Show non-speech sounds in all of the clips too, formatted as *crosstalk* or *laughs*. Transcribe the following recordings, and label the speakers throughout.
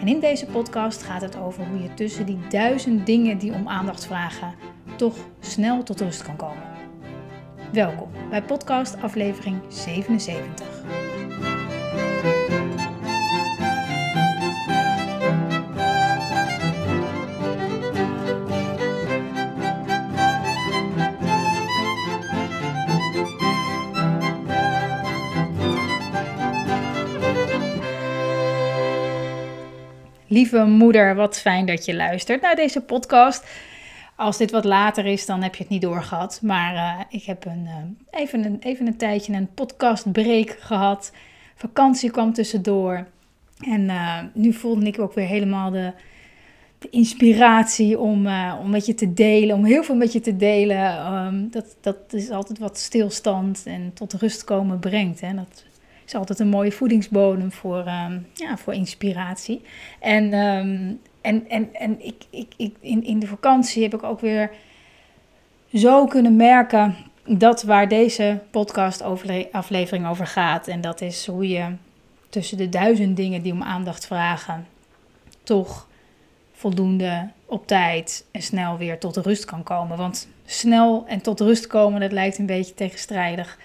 Speaker 1: En in deze podcast gaat het over hoe je tussen die duizend dingen die om aandacht vragen, toch snel tot rust kan komen. Welkom bij podcast aflevering 77. Lieve moeder, wat fijn dat je luistert naar deze podcast. Als dit wat later is, dan heb je het niet doorgehad. Maar uh, ik heb een, uh, even, een, even een tijdje een podcastbreak gehad. Vakantie kwam tussendoor. En uh, nu voelde ik ook weer helemaal de, de inspiratie om, om met je te delen. Om heel veel met je te delen. Um, dat, dat is altijd wat stilstand en tot rust komen brengt. Hè? Dat is altijd een mooie voedingsbodem voor, um, ja, voor inspiratie. En, um, en, en, en ik, ik, ik, in, in de vakantie heb ik ook weer zo kunnen merken dat waar deze podcast aflevering over gaat. En dat is hoe je tussen de duizend dingen die om aandacht vragen, toch voldoende op tijd en snel weer tot rust kan komen. Want snel en tot rust komen, dat lijkt een beetje tegenstrijdig.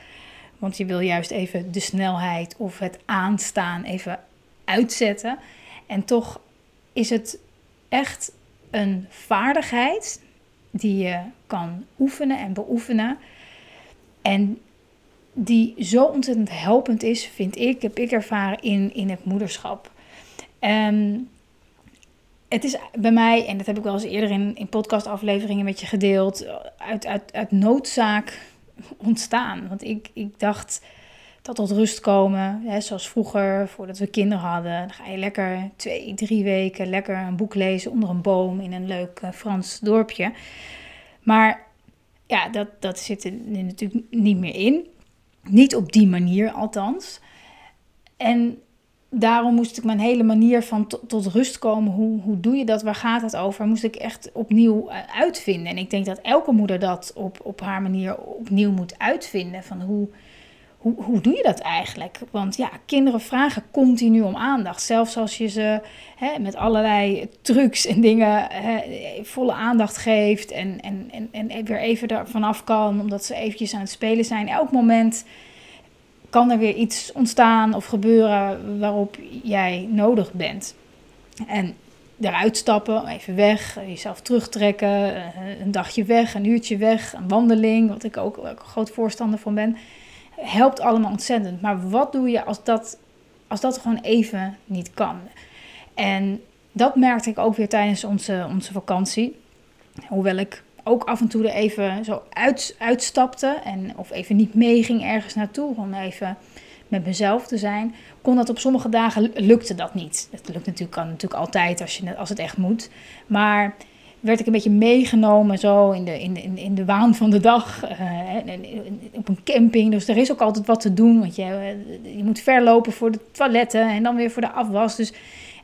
Speaker 1: Want je wil juist even de snelheid of het aanstaan even uitzetten. En toch is het echt een vaardigheid die je kan oefenen en beoefenen. En die zo ontzettend helpend is, vind ik, heb ik ervaren in, in het moederschap. En het is bij mij, en dat heb ik wel eens eerder in, in podcastafleveringen met je gedeeld, uit, uit, uit noodzaak ontstaan. Want ik, ik dacht dat tot rust komen, hè, zoals vroeger, voordat we kinderen hadden. Dan ga je lekker twee, drie weken lekker een boek lezen onder een boom in een leuk uh, Frans dorpje. Maar ja, dat, dat zit er natuurlijk niet meer in. Niet op die manier althans. En daarom moest ik mijn hele manier van tot rust komen. Hoe, hoe doe je dat? Waar gaat het over? Moest ik echt opnieuw eh, uitvinden. En ik denk dat elke moeder dat op, op haar manier opnieuw moet uitvinden. Van hoe, hoe, hoe doe je dat eigenlijk? Want ja, kinderen vragen continu om aandacht. Zelfs als je ze hè, met allerlei trucs en dingen hè, volle aandacht geeft. En, en, en, en weer even er vanaf kan. Omdat ze eventjes aan het spelen zijn. Elk moment kan er weer iets ontstaan of gebeuren waarop jij nodig bent. En eruit stappen, even weg, jezelf terugtrekken, eh, een dagje weg, een uurtje weg, een wandeling, wat ik ook, een groot voorstander van ben, helpt allemaal ontzettend. Maar wat doe je als dat, als dat gewoon even niet kan? En dat merkte ik ook weer tijdens onze, onze vakantie. Hoewel ik ook af en toe er even zo uit, uitstapte en of even niet meeging ergens naartoe, om even met mezelf te zijn, kon dat op sommige dagen lukte dat niet. Het lukt natuurlijk, kan natuurlijk altijd als, je, als het echt moet. Maar werd ik een beetje meegenomen zo in de, in de, in de waan van de dag. Uh, op een camping. Dus er is ook altijd wat te doen. Want je, je moet verlopen voor de toiletten en dan weer voor de afwas. Dus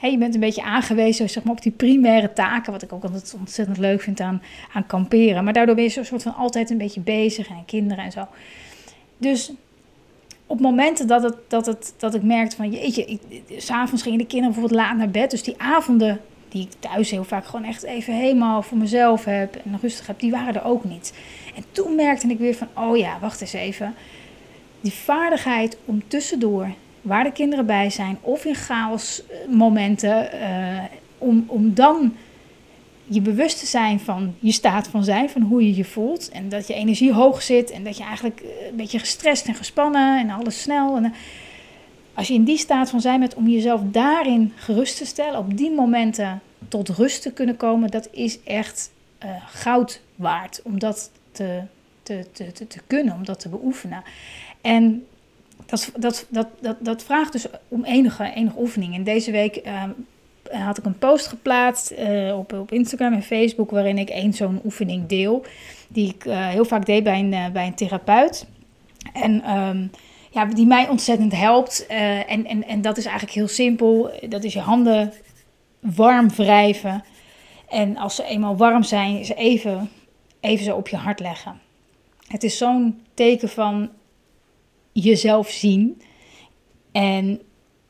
Speaker 1: je bent een beetje aangewezen zeg maar, op die primaire taken, wat ik ook altijd ontzettend leuk vind aan, aan kamperen. Maar daardoor ben je zo soort van altijd een beetje bezig en kinderen en zo. Dus op momenten dat, het, dat, het, dat ik merkte van jeetje, s'avonds gingen de kinderen bijvoorbeeld laat naar bed. Dus die avonden die ik thuis heel vaak gewoon echt even helemaal voor mezelf heb en rustig heb, die waren er ook niet. En toen merkte ik weer van, oh ja, wacht eens even. Die vaardigheid om tussendoor waar de kinderen bij zijn, of in chaos momenten, uh, om, om dan je bewust te zijn van je staat van zijn, van hoe je je voelt. En dat je energie hoog zit en dat je eigenlijk eh, een beetje gestrest en gespannen en alles snel. En, eh, als je in die staat van zijn bent, om jezelf daarin gerust te stellen, op die momenten tot rust te kunnen komen, dat is echt goud waard om dat te, te, te, te, kunnen, om dat te beoefenen. En dat, dat, dat, dat, vraagt dus om enige, oefening. En deze week uh, had ik een post geplaatst uh, op, op Instagram en Facebook waarin ik één zo'n oefening deel. Die ik uh, heel vaak deed bij een, bij een therapeut. En um, ja, die mij ontzettend helpt. en, en, en dat is eigenlijk heel simpel. Dat is je handen warm wrijven. En als ze eenmaal warm zijn, ze even, even zo op je hart leggen. Het is zo'n teken van jezelf zien. En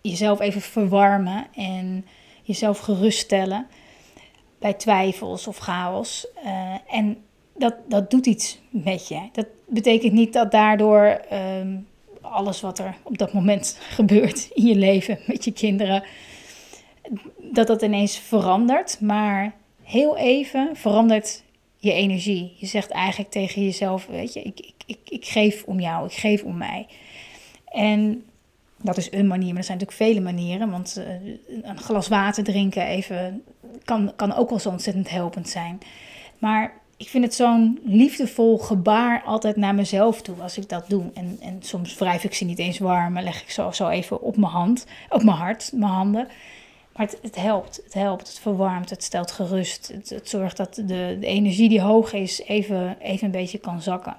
Speaker 1: jezelf even verwarmen en jezelf geruststellen bij twijfels of chaos. Uh, en dat, dat doet iets met je. Dat betekent niet dat daardoor um, alles wat er op dat moment *laughs* gebeurt in je leven met je kinderen, dat dat ineens verandert. Maar heel even verandert je energie. Je zegt eigenlijk tegen jezelf, weet je, ik, ik, ik, ik geef om jou, ik geef om mij. En dat is een manier, maar er zijn natuurlijk vele manieren. Want uh, een glas water drinken even kan, kan ook wel zo ontzettend helpend zijn. Maar ik vind het zo'n liefdevol gebaar altijd naar mezelf toe als ik dat doe. En, en soms wrijf ik ze niet eens warm, maar leg ik zo, zo even op mijn hand, op mijn hart, mijn handen. Maar het, het helpt, het helpt, het verwarmt, het stelt gerust. Het, het zorgt dat de, de energie die hoog is even, even een beetje kan zakken.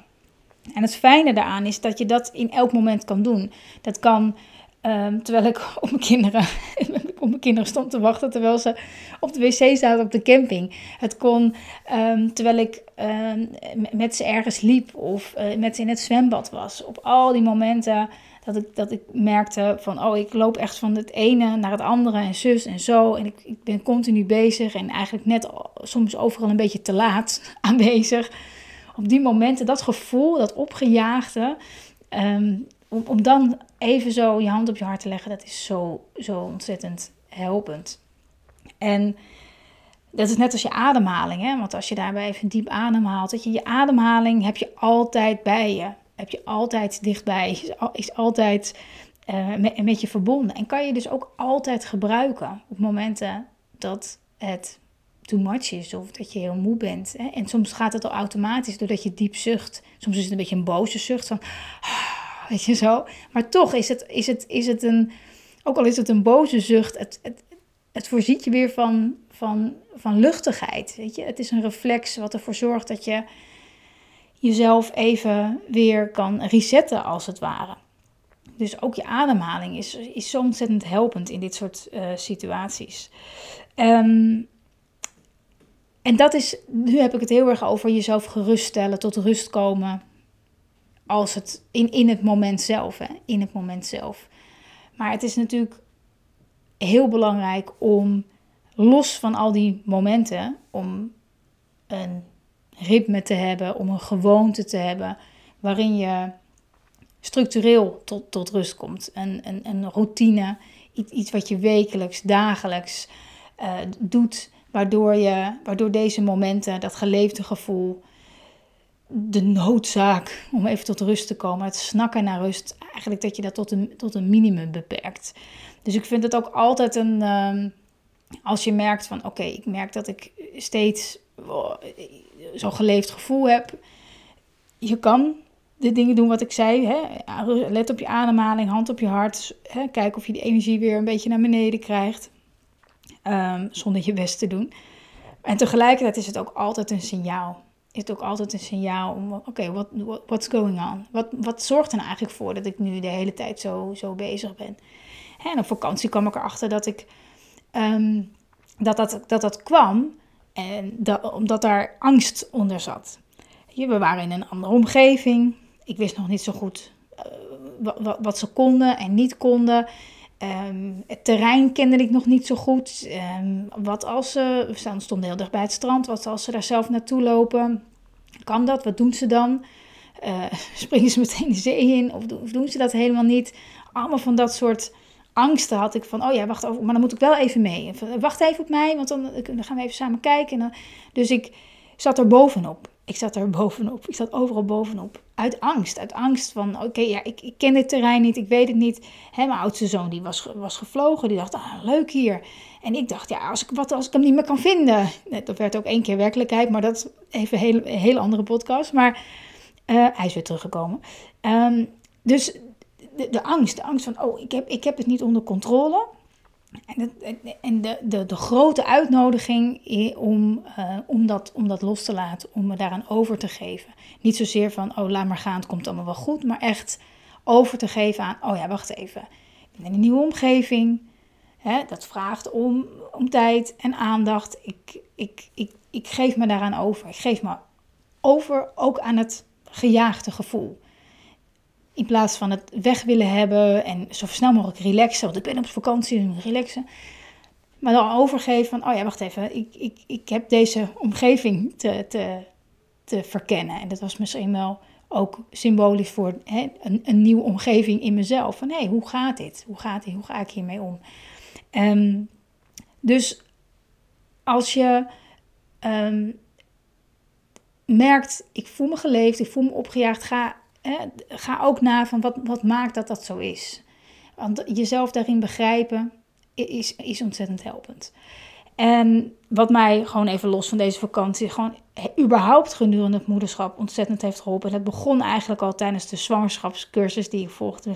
Speaker 1: En het fijne daaraan is dat je dat in elk moment kan doen. Dat kan um, terwijl ik op mijn kinderen, *laughs* op mijn kinderen stond te wachten terwijl ze op de wc zaten op de camping. Het kon um, terwijl ik um, met ze ergens liep of uh, met ze in het zwembad was. Op al die momenten dat ik, dat ik merkte van, oh, ik loop echt van het ene naar het andere en zus en zo. En ik, ik ben continu bezig en eigenlijk net soms overal een beetje te laat *laughs* aanwezig op die momenten, dat gevoel, dat opgejaagde, um, om, om dan even zo je hand op je hart te leggen, dat is zo, zo ontzettend helpend. En dat is net als je ademhaling, hè? want als je daarbij even diep ademhaalt, dat je je ademhaling heb je altijd bij je, heb je altijd dichtbij, is, is altijd uh, met, met je verbonden. En kan je dus ook altijd gebruiken op momenten dat het too much is of dat je heel moe bent. Hè? En soms gaat het al automatisch doordat je diep zucht. Soms is het een beetje een boze zucht van, *sighs* weet je zo. Maar toch is het, is het, is het een, ook al is het een boze zucht, het, het, het voorziet je weer van, van, van luchtigheid. Weet je? Het is een reflex wat ervoor zorgt dat je jezelf even weer kan resetten als het ware. Dus ook je ademhaling is, is zo ontzettend helpend in dit soort uh, situaties. Um, en dat is, nu heb ik het heel erg over jezelf geruststellen, tot rust komen. Als het in, in het moment zelf, hè, in het moment zelf. Maar het is natuurlijk heel belangrijk om los van al die momenten, om een ritme te hebben, om een gewoonte te hebben waarin je structureel tot, tot rust komt. Een, een, een routine, iets, iets wat je wekelijks, dagelijks uh, doet Waardoor, je, waardoor deze momenten, dat geleefde gevoel, de noodzaak om even tot rust te komen, het snakken naar rust, eigenlijk dat je dat tot een, tot een minimum beperkt. Dus ik vind het ook altijd een, ehm, als je merkt van oké, ik merk dat ik steeds zo'n geleefd gevoel heb. Je kan de dingen doen wat ik zei. Hè? Let op je ademhaling, hand op je hart. Hè? Kijk of je die energie weer een beetje naar beneden krijgt. Um, zonder je best te doen. En tegelijkertijd is het ook altijd een signaal. Is het ook altijd een signaal om, oké, okay, what, what's going on? Wat, wat zorgt er nou eigenlijk voor dat ik nu de hele tijd zo, zo bezig ben? En op vakantie kwam ik erachter dat ik, um, dat, dat, dat dat kwam en dat, omdat daar angst onder zat. We waren in een andere omgeving. Ik wist nog niet zo goed uh, wat, ze konden en niet konden. Um, het terrein kende ik nog niet zo goed. Um, wat als ze, we stonden heel dicht bij het strand, wat als ze daar zelf naartoe lopen? Kan dat? Wat doen ze dan? Uh, *laughs* springen ze meteen de zee in of, doen ze dat helemaal niet? Allemaal van dat soort angsten had ik van, oh ja, wacht, maar dan moet ik wel even mee. Wacht even op mij, want dan, gaan we even samen kijken. En dus ik zat er bovenop. Ik zat er *laughs* bovenop. Ik zat overal bovenop. Uit angst. Uit angst van, oké, ja, ik, ik, ken dit terrein niet. Ik weet het niet. Hè, mijn oudste zoon die was, was gevlogen. Die dacht, ah, leuk hier. En ik dacht, ja, als ik, wat als ik hem niet meer kan vinden? Dat werd ook één keer werkelijkheid. Maar dat is even een hele, andere podcast. Maar uh, hij is weer teruggekomen. Um, dus de, de, angst. De angst van, oh, ik heb, ik heb het niet onder controle. En, en de, de, de, grote uitnodiging om, uh, om, dat, om dat los te laten, om me daaraan over te geven. Niet zozeer van, oh laat maar gaan, het komt allemaal wel goed, maar echt over te geven aan, oh ja, wacht even, ik ben in een nieuwe omgeving. Hè, dat vraagt om, om tijd en aandacht. Ik, ik, ik, ik geef me daaraan over. Ik geef me over ook aan het gejaagde gevoel. In plaats van het weg willen hebben en zo snel mogelijk relaxen. Want ik ben op vakantie en relaxen. Maar dan overgeven van, oh ja, wacht even. Ik, ik, ik heb deze omgeving te, te, te verkennen. En dat was misschien wel ook symbolisch voor hè, een, een nieuwe omgeving in mezelf. Van hé, hey, hoe gaat dit? Hoe gaat? Hoe ga ik hiermee om? Um, dus als je um, merkt, ik voel me geleefd, ik voel me opgejaagd, ga, ga ook na van wat, wat maakt dat dat zo is. Want jezelf daarin begrijpen is, is ontzettend helpend. En wat mij gewoon even los van deze vakantie, gewoon überhaupt gedurende het moederschap ontzettend heeft geholpen. En dat begon eigenlijk al tijdens de zwangerschapscursus die ik volgde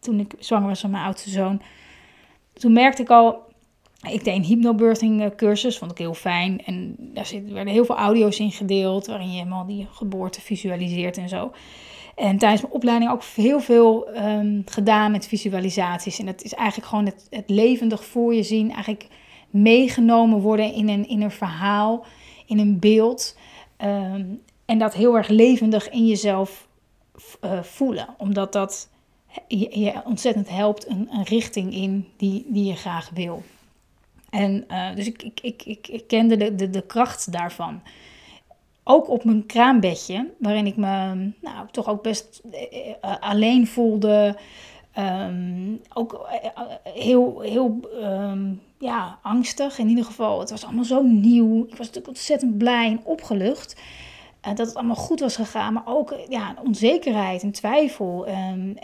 Speaker 1: toen ik zwanger was van mijn oudste zoon. Toen merkte ik al, ik deed een hypnobirthing eh, cursus, vond ik heel fijn. En daar werden heel veel audio's in gedeeld, waarin je helemaal die geboorte visualiseert en zo. En tijdens mijn opleiding ook heel veel um, gedaan met visualisaties. En dat is eigenlijk gewoon het, het levendig voor je zien, eigenlijk meegenomen worden in een, in een verhaal, in een beeld. Ehm, en dat heel erg levendig in jezelf uh, voelen, omdat dat je, je ontzettend helpt een, een richting in die, die je graag wil. En uh, dus ik, ik, ik, ik, ik kende de, de, de kracht daarvan. Ook op mijn kraambedje, waarin ik me nou, toch ook best uh, alleen voelde. Um, ook heel, heel um, ja, angstig in ieder geval. Het was allemaal zo nieuw. Ik was natuurlijk ontzettend blij en opgelucht. Dat het allemaal goed was gegaan. Maar ook ja, onzekerheid en twijfel. En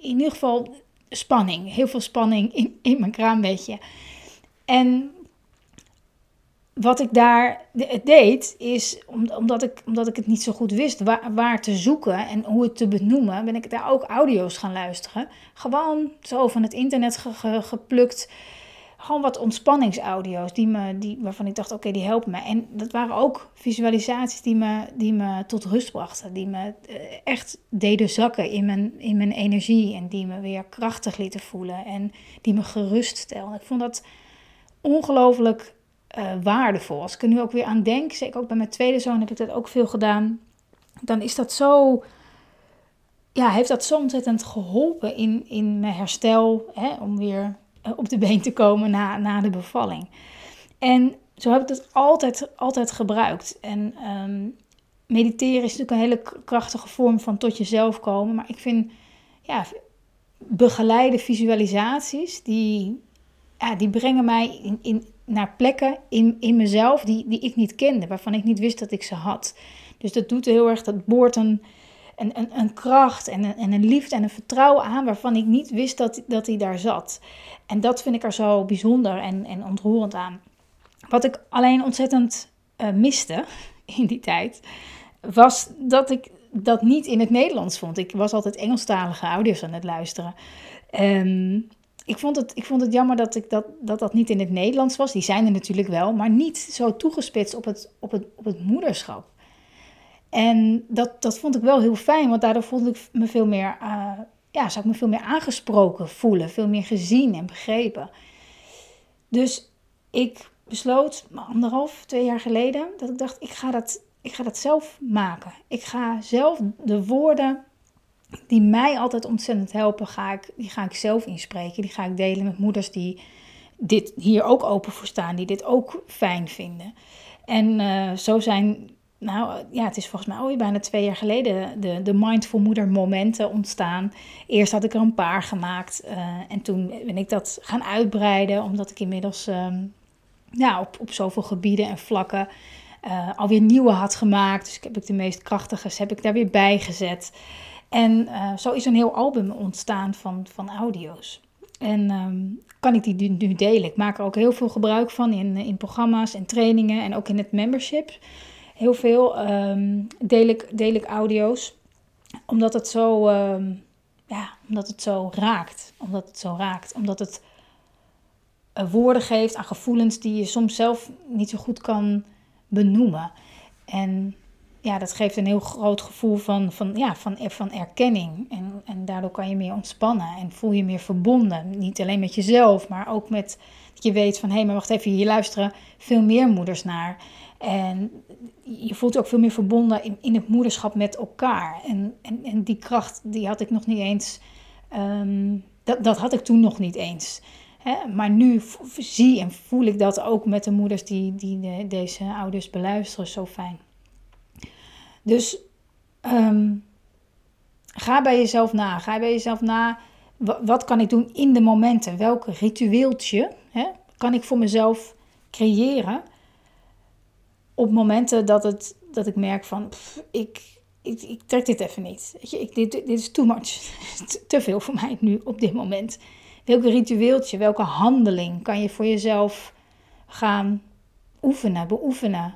Speaker 1: in ieder geval spanning. Heel veel spanning in, in mijn kraambedje. En wat ik daar deed, is omdat ik, omdat ik het niet zo goed wist waar, waar, te zoeken en hoe het te benoemen, ben ik daar ook audio's gaan luisteren. Gewoon zo van het internet geplukt. Gewoon wat ontspanningsaudio's die me, die, waarvan ik dacht, oké, die helpen me. En dat waren ook visualisaties die me, die me tot rust brachten. Die me eh, echt deden zakken in mijn, in mijn energie. En die me weer krachtig lieten voelen. En die me gerust stelden. Ik vond dat ongelooflijk uh, waardevol. Als ik er nu ook weer aan denk, zeker ook bij mijn tweede zoon heb ik dat ook veel gedaan. Dan is dat zo, ja, heeft dat zo ontzettend geholpen in, in mijn herstel, hè, om weer eh, op de been te komen na, na de bevalling. En zo heb ik het altijd, altijd gebruikt. En um, mediteren is natuurlijk een hele krachtige vorm van tot jezelf komen. Maar ik vind, ja, begeleide visualisaties, die, ja, die brengen mij in, in, naar plekken in, in mezelf die, die ik niet kende, waarvan ik niet wist dat ik ze had. Dus dat doet heel erg, dat boort een, een, een, een kracht en een, en een liefde en een vertrouwen aan waarvan ik niet wist dat, dat die daar zat. En dat vind ik er zo bijzonder en, en ontroerend aan. Wat ik alleen ontzettend uh, miste *laughs* in die tijd, was dat ik dat niet in het Nederlands vond. Ik was altijd Engelstalige audio's aan het luisteren. Um, ik vond het, ik vond het jammer dat, ik dat, dat dat niet in het Nederlands was. Die zijn er natuurlijk wel, maar niet zo toegespitst op het, op het, op het moederschap. En dat, dat vond ik wel heel fijn, want daardoor voelde ik me veel meer, uh, ja, zou ik me veel meer aangesproken voelen, veel meer gezien en begrepen. Dus ik besloot, anderhalf, twee jaar geleden, dat ik dacht, ik ga dat, ik ga dat zelf maken. Ik ga zelf de woorden die mij altijd ontzettend helpen, ga ik, die ga ik zelf inspreken. Die ga ik delen met moeders die dit hier ook open voor staan, die dit ook fijn vinden. En uh, zo zijn, nou ja, het is volgens mij alweer bijna twee jaar geleden de, de Mindful Moeder momenten ontstaan. Eerst had ik er een paar gemaakt uh, en toen ben ik dat gaan uitbreiden, omdat ik inmiddels ja, op, op zoveel gebieden en vlakken uh, alweer nieuwe had gemaakt. Dus ik heb ik de meest krachtige heb ik daar weer bij gezet. En uh, zo is een heel album ontstaan van, van audio's. En um, kan ik die nu delen. Ik maak er ook heel veel gebruik van in, in programma's en trainingen en ook in het membership. Heel veel um, deel, ik, deel ik audio's. Omdat het zo, um, ja, omdat het zo raakt. Omdat het zo raakt. Omdat het uh, woorden geeft aan gevoelens die je soms zelf niet zo goed kan benoemen. En ja, dat geeft een heel groot gevoel van, van, ja, van, van erkenning. En, en daardoor kan je meer ontspannen en voel je meer verbonden. Niet alleen met jezelf, maar ook met dat je weet van hé, hey, maar wacht even, hier luisteren veel meer moeders naar. En je voelt ook veel meer verbonden in, in het moederschap met elkaar. En, en, en die kracht, die had ik nog niet eens. Ehm, dat, dat had ik toen nog niet eens. Maar nu zie en voel ik dat ook met de moeders die, die deze ouders beluisteren zo fijn. Dus ehm, ga bij jezelf na. Ga bij jezelf na. Wat kan ik doen in de momenten? Welk ritueeltje hè, kan ik voor mezelf creëren? Op momenten dat, het, dat ik merk van, ik, ik, ik, trek dit even niet. Je, ik, dit, dit is too much. *laughs* Te veel voor mij nu op dit moment. Welk ritueeltje, welke handeling kan je voor jezelf gaan oefenen, beoefenen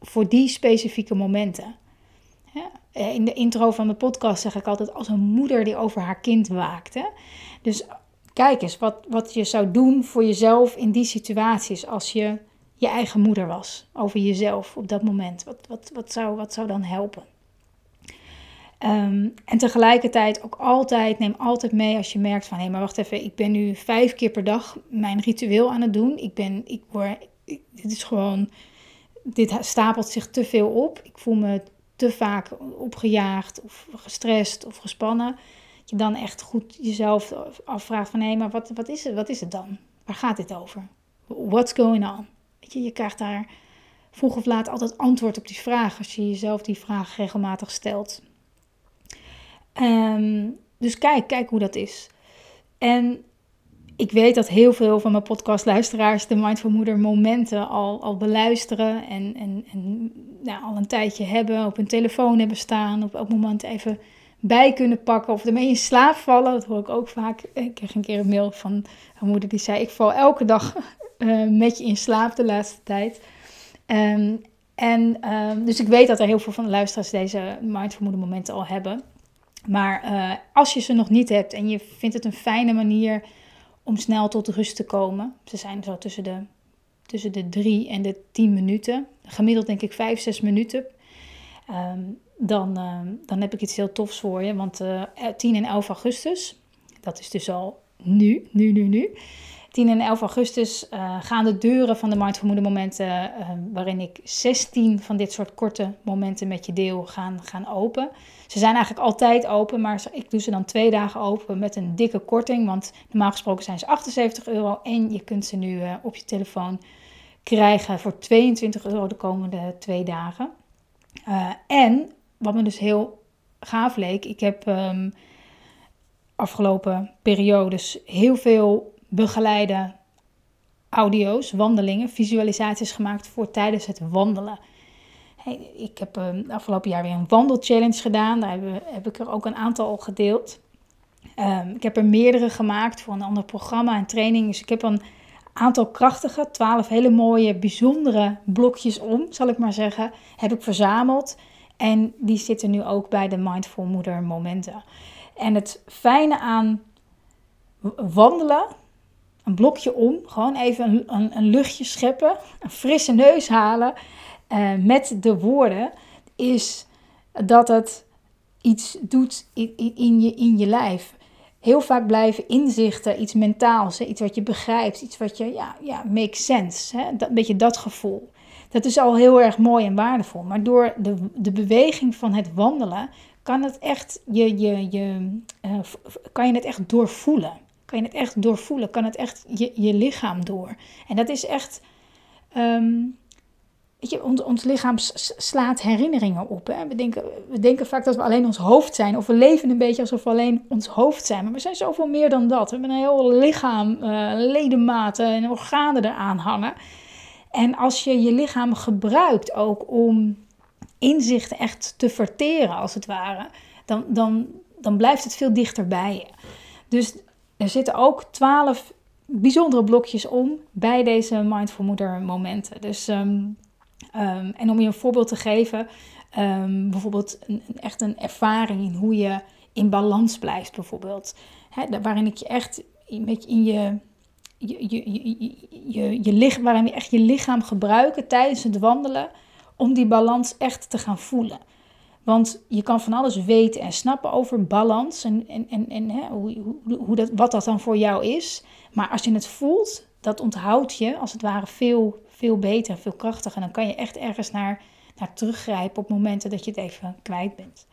Speaker 1: voor die specifieke momenten? Eh, in de intro van de podcast zeg ik altijd als een moeder die over haar kind waakt. Hè? Dus kijk eens wat, wat je zou doen voor jezelf in die situaties als je je eigen moeder was. Over jezelf op dat moment. Wat, wat, wat, zou, wat zou dan helpen? Ehm, en tegelijkertijd ook altijd, neem altijd mee als je merkt van hé, hey, maar wacht even, ik ben nu vijf keer per dag mijn ritueel aan het doen. Ik ben, ik word, dit is gewoon, dit stapelt zich te veel op. Ik voel me te vaak opgejaagd of gestrest of gespannen. Dat je dan echt goed jezelf afvraagt van hé, maar wat, wat, is het, wat is het dan? Waar gaat dit over? What's going on? Je, je krijgt daar vroeg of laat altijd antwoord op die vraag als je jezelf die vraag regelmatig stelt. Um, dus kijk, kijk hoe dat is. En ik weet dat heel veel van mijn podcastluisteraars de Mindful Moeder momenten al, al beluisteren en, en, en nou, al een tijdje hebben, op hun telefoon hebben staan, op elk moment even bij kunnen pakken of ermee in slaap vallen. Dat hoor ik ook vaak. Ik kreeg een keer een mail van een moeder die zei: Ik val elke dag uh, *laughs* met je in slaap de laatste tijd. Um, en um, dus ik weet dat er heel veel van de luisteraars deze Mindful Moeder momenten al hebben. Maar uh, als je ze nog niet hebt en je vindt het een fijne manier om snel tot rust te komen. Ze zijn zo tussen de, tussen de drie en de tien minuten. Gemiddeld denk ik vijf, zes minuten. Um, dan, uh, dan heb ik iets heel tofs voor je. Want uh, eh, 10 en 11 augustus, dat is dus al nu, nu, nu, nu. 10 en 11 augustus uh, gaan de deuren van de Mindful momenten, uh, waarin ik 16 van dit soort korte momenten met je deel, gaan, gaan open. Ze zijn eigenlijk altijd open, maar ik doe ze dan twee dagen open met een dikke korting. Want normaal gesproken zijn ze 78 euro en je kunt ze nu uh, op je telefoon krijgen voor 22 euro de komende twee dagen. en wat me dus heel gaaf leek, ik heb um, afgelopen periodes heel veel begeleide audio's, wandelingen, visualisaties gemaakt voor tijdens het wandelen. Ik heb uh, afgelopen jaar weer een wandelchallenge gedaan. Daar heb, ik er ook een aantal al gedeeld. Um, ik heb er meerdere gemaakt voor een ander programma en training. Dus ik heb een aantal krachtige, twaalf hele mooie, bijzondere blokjes om, zal ik maar zeggen, heb ik verzameld. En die zitten nu ook bij de Mindful Moeder momenten. En het fijne aan wandelen een blokje om, gewoon even een, een, luchtje scheppen, een frisse neus halen uh, met de woorden, is dat het iets doet in, in, je, in je lijf. Heel vaak blijven inzichten, iets mentaals, hè, iets wat je begrijpt, iets wat je, ja, ja makes sense. Hè, een beetje dat gevoel. Dat is al heel erg mooi en waardevol. Maar door de, de beweging van het wandelen kan het echt je, je, je, uh, kan je het echt doorvoelen kan je het echt doorvoelen, kan het echt je, je lichaam door. En dat is echt, um, weet je, ons, ons lichaam slaat herinneringen op. Hè? We, denken, we denken vaak dat we alleen ons hoofd zijn, of we leven een beetje alsof we alleen ons hoofd zijn. Maar we zijn zoveel meer dan dat. We hebben een heel lichaam, uh, ledematen en organen eraan hangen. En als je je lichaam gebruikt ook om inzichten echt te verteren, als het ware, dan, dan, dan blijft het veel dichter bij je. Dus er zitten ook twaalf bijzondere blokjes om bij deze Mindful Moeder momenten. Dus, um, um, en om je een voorbeeld te geven, um, bijvoorbeeld echt een ervaring in hoe je in balans blijft bijvoorbeeld. Waarin ik je echt in je, je, je, je, je, je, waarin je echt je lichaam gebruiken tijdens het wandelen om die balans echt te gaan voelen. Want je kan van alles weten en snappen over balans en, en, en, en hè, hoe, hoe, hoe dat, wat dat dan voor jou is. Maar als je het voelt, dat onthoudt je als het ware veel, veel beter en veel krachtiger. En dan kan je echt ergens naar, naar teruggrijpen op momenten dat je het even kwijt bent.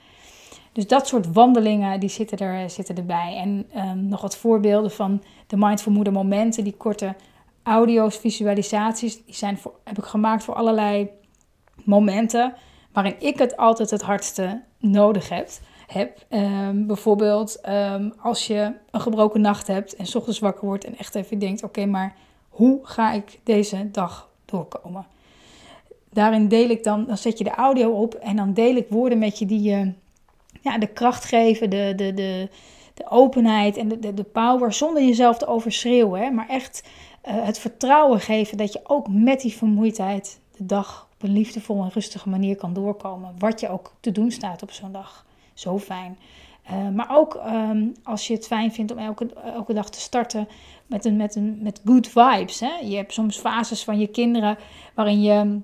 Speaker 1: Dus dat soort wandelingen die zitten, er, zitten erbij. En um, nog wat voorbeelden van de Mindful Moeder momenten, die korte audio's, visualisaties, die zijn voor, heb ik gemaakt voor allerlei momenten waarin ik het altijd het hardste nodig heb. heb. Um, bijvoorbeeld um, als je een gebroken nacht hebt en s ochtends wakker wordt en echt even denkt: oké, maar hoe ga ik deze dag doorkomen? Daarin deel ik dan, dan zet je de audio op en dan deel ik woorden met je die je ja, de kracht geven, de, de, de, de openheid en de, de, de power, zonder jezelf te overschreeuwen. Hè? Maar echt uh, het vertrouwen geven dat je ook met die vermoeidheid de dag op een liefdevolle en rustige manier kan doorkomen. Wat je ook te doen staat op zo'n dag. Zo fijn. Uh, maar ook um, als je het fijn vindt om elke, elke dag te starten met, een, met, een, met good vibes. Hè? Je hebt soms fases van je kinderen waarin je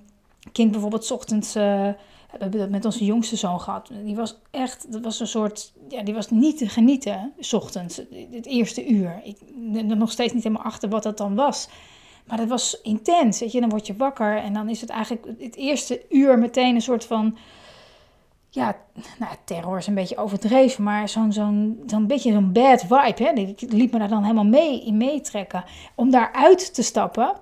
Speaker 1: kind bijvoorbeeld ochtends uh, we hebben dat met onze jongste zoon gehad. Die was echt, dat was een soort, ja, die was niet te genieten, s ochtends, het eerste uur. Ik ben er nog steeds niet helemaal achter wat dat dan was. Maar dat was intens, weet je. Dan word je wakker en dan is het eigenlijk het eerste uur meteen een soort van... Ja, nou, terror is een beetje overdreven, maar zo'n zo'n zo'n beetje zo'n bad vibe. Hè? Ik liet me daar dan helemaal mee in meetrekken. Om daaruit te stappen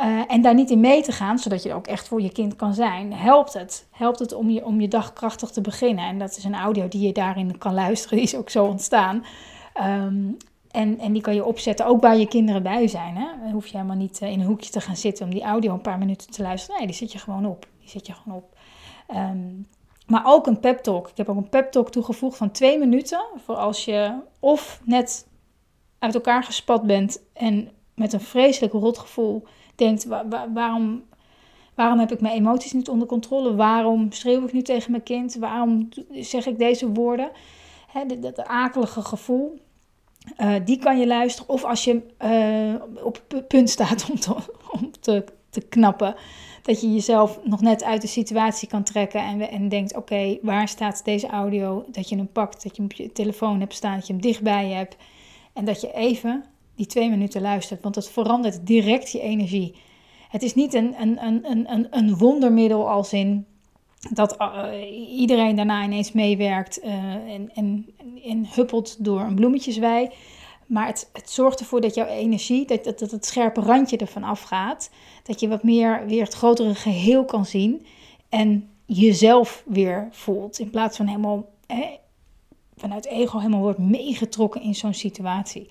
Speaker 1: uh, en daar niet in mee te gaan, zodat je ook echt voor je kind kan zijn, helpt het. Helpt het om je, om je dag krachtig te beginnen. En dat is een audio die je daarin kan luisteren, die is ook zo ontstaan. Um, en, en die kan je opzetten, ook waar je kinderen bij zijn. Hè? Dan hoef je helemaal niet uh, in een hoekje te gaan zitten om die audio een paar minuten te luisteren. Nee, die zet je gewoon op. Die zet je gewoon op. Um, maar ook een pep talk. Ik heb ook een pep talk toegevoegd van twee minuten. Voor als je of net uit elkaar gespat bent en met een vreselijk rotgevoel denkt, waarom, waarom heb ik mijn emoties niet onder controle? Waarom schreeuw ik nu tegen mijn kind? Waarom zeg ik deze woorden? Hè, dat, akelige gevoel, uh, die kan je luisteren. Of als je uh, op punt staat *laughs* om te, om te, te knappen, dat je jezelf nog net uit de situatie kan trekken en, en denkt: oké, waar staat deze audio? Dat je hem pakt, dat je hem op je telefoon hebt staan, dat je hem dichtbij hebt. En dat je even die twee minuten luistert, want het verandert direct je energie. Het is niet een, een, een, een, een wondermiddel als in dat uh, iedereen daarna ineens meewerkt uh, en, en, en huppelt door een bloemetjeswei. Maar het, het zorgt ervoor dat jouw energie, dat, dat, dat het scherpe randje ervan afgaat. Dat je wat meer weer het grotere geheel kan zien. En jezelf weer voelt. In plaats van helemaal vanuit ego helemaal wordt meegetrokken in zo'n situatie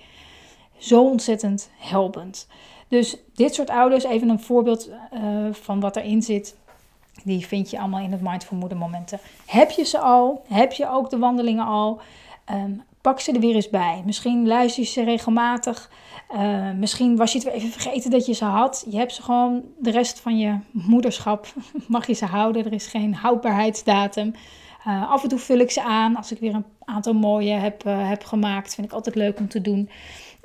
Speaker 1: zo ontzettend helpend. Dus dit soort ouders, even een voorbeeld uh, van wat erin zit. Die vind je allemaal in het Mindful Moeder momenten. Heb je ze al? Heb je ook de wandelingen al? Um, pak ze er weer eens bij. Misschien luister je ze regelmatig. Uh, misschien was je het weer even vergeten dat je ze had. Je hebt ze gewoon de rest van je moederschap. *laughs* Mag je ze houden. Er is geen houdbaarheidsdatum. Uh, af en toe vul ik ze aan. Als ik weer een aantal mooie heb, uh, heb gemaakt. Vind ik altijd leuk om te doen.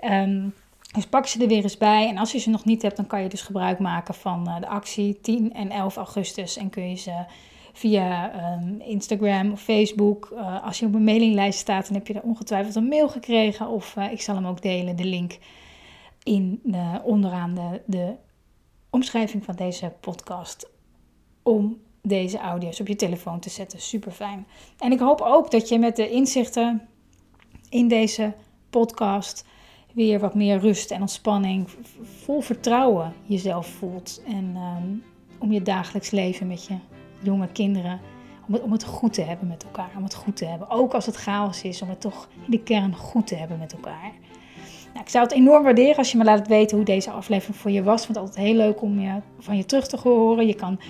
Speaker 1: Um, dus pak ze er weer eens bij. En als je ze nog niet hebt, dan kan je dus gebruik maken van uh, de actie 10 en 11 augustus. En kun je ze via um, Instagram of Facebook. Uh, als je op een mailinglijst staat, dan heb je er ongetwijfeld een mail gekregen. Of uh, ik zal hem ook delen, de link in de, onderaan de, de omschrijving van deze podcast. Om deze audio's op je telefoon te zetten. Super fijn. En ik hoop ook dat je met de inzichten in deze podcast weer wat meer rust en ontspanning, vol vertrouwen jezelf voelt. En um, om je dagelijks leven met je jonge kinderen, om het, om het goed te hebben met elkaar. Om het goed te hebben. Ook als het chaos is, om het toch in de kern goed te hebben met elkaar. Nou, ik zou het enorm waarderen als je me laat weten hoe deze aflevering voor je was. Het altijd heel leuk om je, van je terug te horen. Je kan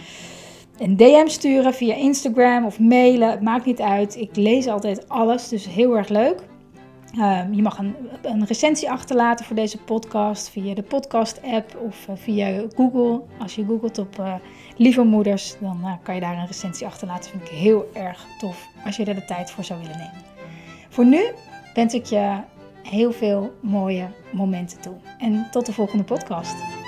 Speaker 1: een DM sturen via Instagram of mailen. Het maakt niet uit. Ik lees altijd alles, dus heel erg leuk. Um, je mag een, een, recensie achterlaten voor deze podcast via de podcast-app of uh, via Google. Als je googelt op uh, Lieve Moeders, dan uh, kan je daar een recensie achterlaten. Vind ik heel erg tof als je er de tijd voor zou willen nemen. Voor nu wens ik je heel veel mooie momenten toe. En tot de volgende podcast.